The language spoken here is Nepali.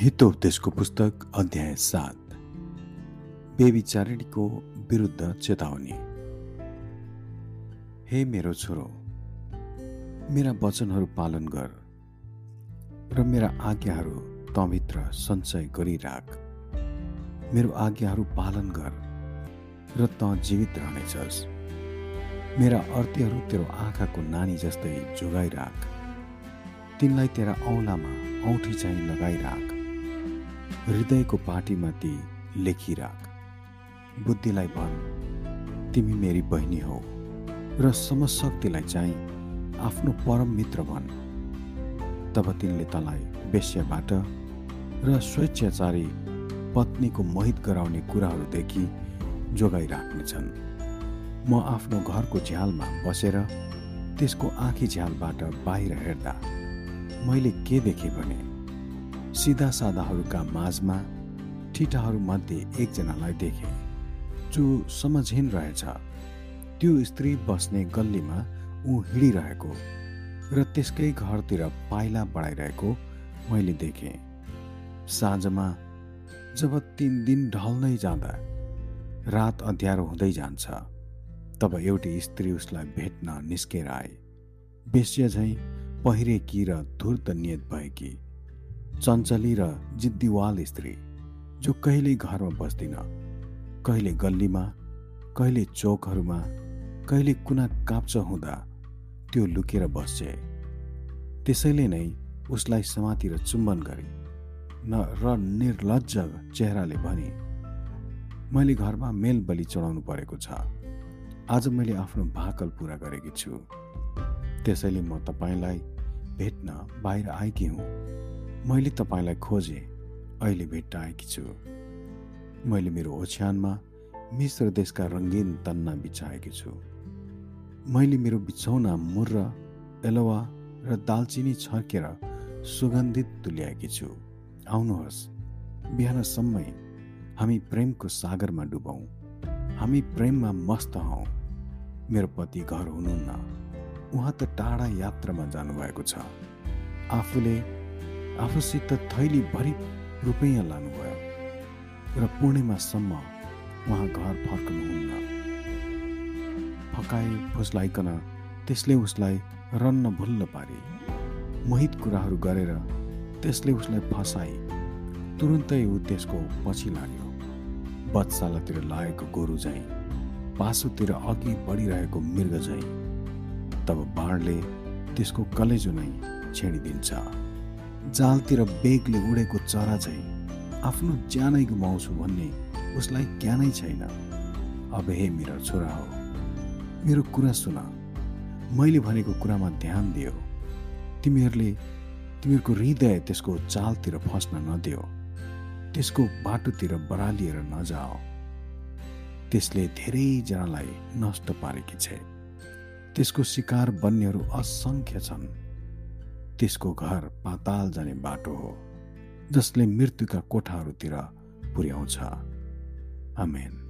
हितोपदेशको पुस्तक अध्याय सात। बेविचारिणीको विरुद्ध चेतावनी। हे मेरो छोरो मेरा वचनहरू पालन गर र मेरा आज्ञाहरू तँभित्र सञ्चय गरिराख। मेरो आज्ञाहरू पालन गर र तँ जीवित रहनेछस् मेरा अर्थीहरू तेरो आँखाको नानी जस्तै जोगाइराख। तिनलाई तेरा औँलामा औँठी चाहिँ लगाइराख। हृदयको पार्टीमा ती लेखिराख बुद्धिलाई भन तिमी मेरी बहिनी हौ र समशक्तिलाई चाहिँ आफ्नो परम मित्र भन। तब तिनले तँलाई वेश्यबाट र स्वेच्छाचारी पत्नीको मोहित गराउने कुराहरूदेखि जोगाइराख्नेछन्। म आफ्नो घरको झ्यालमा बसेर त्यसको आँखी झ्यालबाट बाहिर हेर्दा मैले के देखेँ भने सिधा सादाहरूका माझमा ठिटाहरूमध्ये एकजनालाई देखे। जो समझहीन रहेछ। त्यो स्त्री बस्ने गल्लीमा ऊ हिँडिरहेको र त्यसकै घरतिर पाइला बढाइरहेको मैले देखेँ। साँझमा जब तिन दिन ढल्नै जाँदा रात अँध्यारो हुँदै जान्छ। तब एउटी स्त्री उसलाई भेट्न निस्केर आए। बेस्य झैँ पहिरेकी र धुर्त नियत भएकी चञ्चली र जिद्दीवाल स्त्री जो कहिल्यै घरमा बस्दिन कहिले गल्लीमा कहिले चोकहरूमा कहिले कुना काप्चो हुँदा त्यो लुकेर बस्छे। त्यसैले नै उसलाई समातिर चुम्बन गरे न र निर्लज चेहराले भने मैले घरमा मेल बलि चढाउनु परेको छ। आज मैले आफ्नो भाकल पुरा गरेकी छु। त्यसैले म तपाईँलाई भेट्न बाहिर आएकी हुँ। मैले तपाईँलाई खोजेँ। अहिले भेट्ट आएकी छु। मैले मेरो ओछ्यानमा मिश्र देशका रङ्गीन तन्ना बिछाएकी छु। मैले मेरो बिछौना मुर्र एलोवा र दालचिनी छर्केर सुगन्धित तुल्याएकी छु। आउनुहोस् बिहानसम्मै हामी प्रेमको सागरमा डुबौँ। हामी प्रेममा मस्त हौ। मेरो पति घर हुनुहुन्न। उहाँ त टाढा यात्रामा जानुभएको छ। आफूले आफूसित थैलीभरि रुपैयाँ लानुभयो र पूर्णिमासम्म उहाँ घर फर्कनुहुन्न। फकाए फुस्लाइकन त्यसले उसलाई रन्न भुल्ल पारे। मोहित कुराहरू गरेर त्यसले उसलाई फसाए तुरुन्तै ऊ त्यसको पछि लाग्यो। बत्सालातिर लागेको गोरु झैँ पासोतिर अघि बढिरहेको मृग झैँ तब बाँडले त्यसको कलेजो नै छेडिदिन्छ। जालतिर बेगले उडेको चरा चाहिँ आफ्नो ज्यानै गुमाउँछु भन्ने उसलाई ज्ञानै छैन। अब हे मेरो छोरा हो मेरो कुरा सुन। मैले भनेको कुरामा ध्यान दियो। तिमीहरूले तिमीहरूको हृदय त्यसको चालतिर फस्न नदियो। त्यसको बाटोतिर बरालिएर नजाओ। त्यसले धेरैजनालाई नष्ट पारेकी छ। त्यसको शिकार बन्नेहरू असङ्ख्य छन्। त्यसको घर पाताल जाने बाटो हो जसले मृत्युका कोठाहरूतिर पुर्याउँछ। आमेन।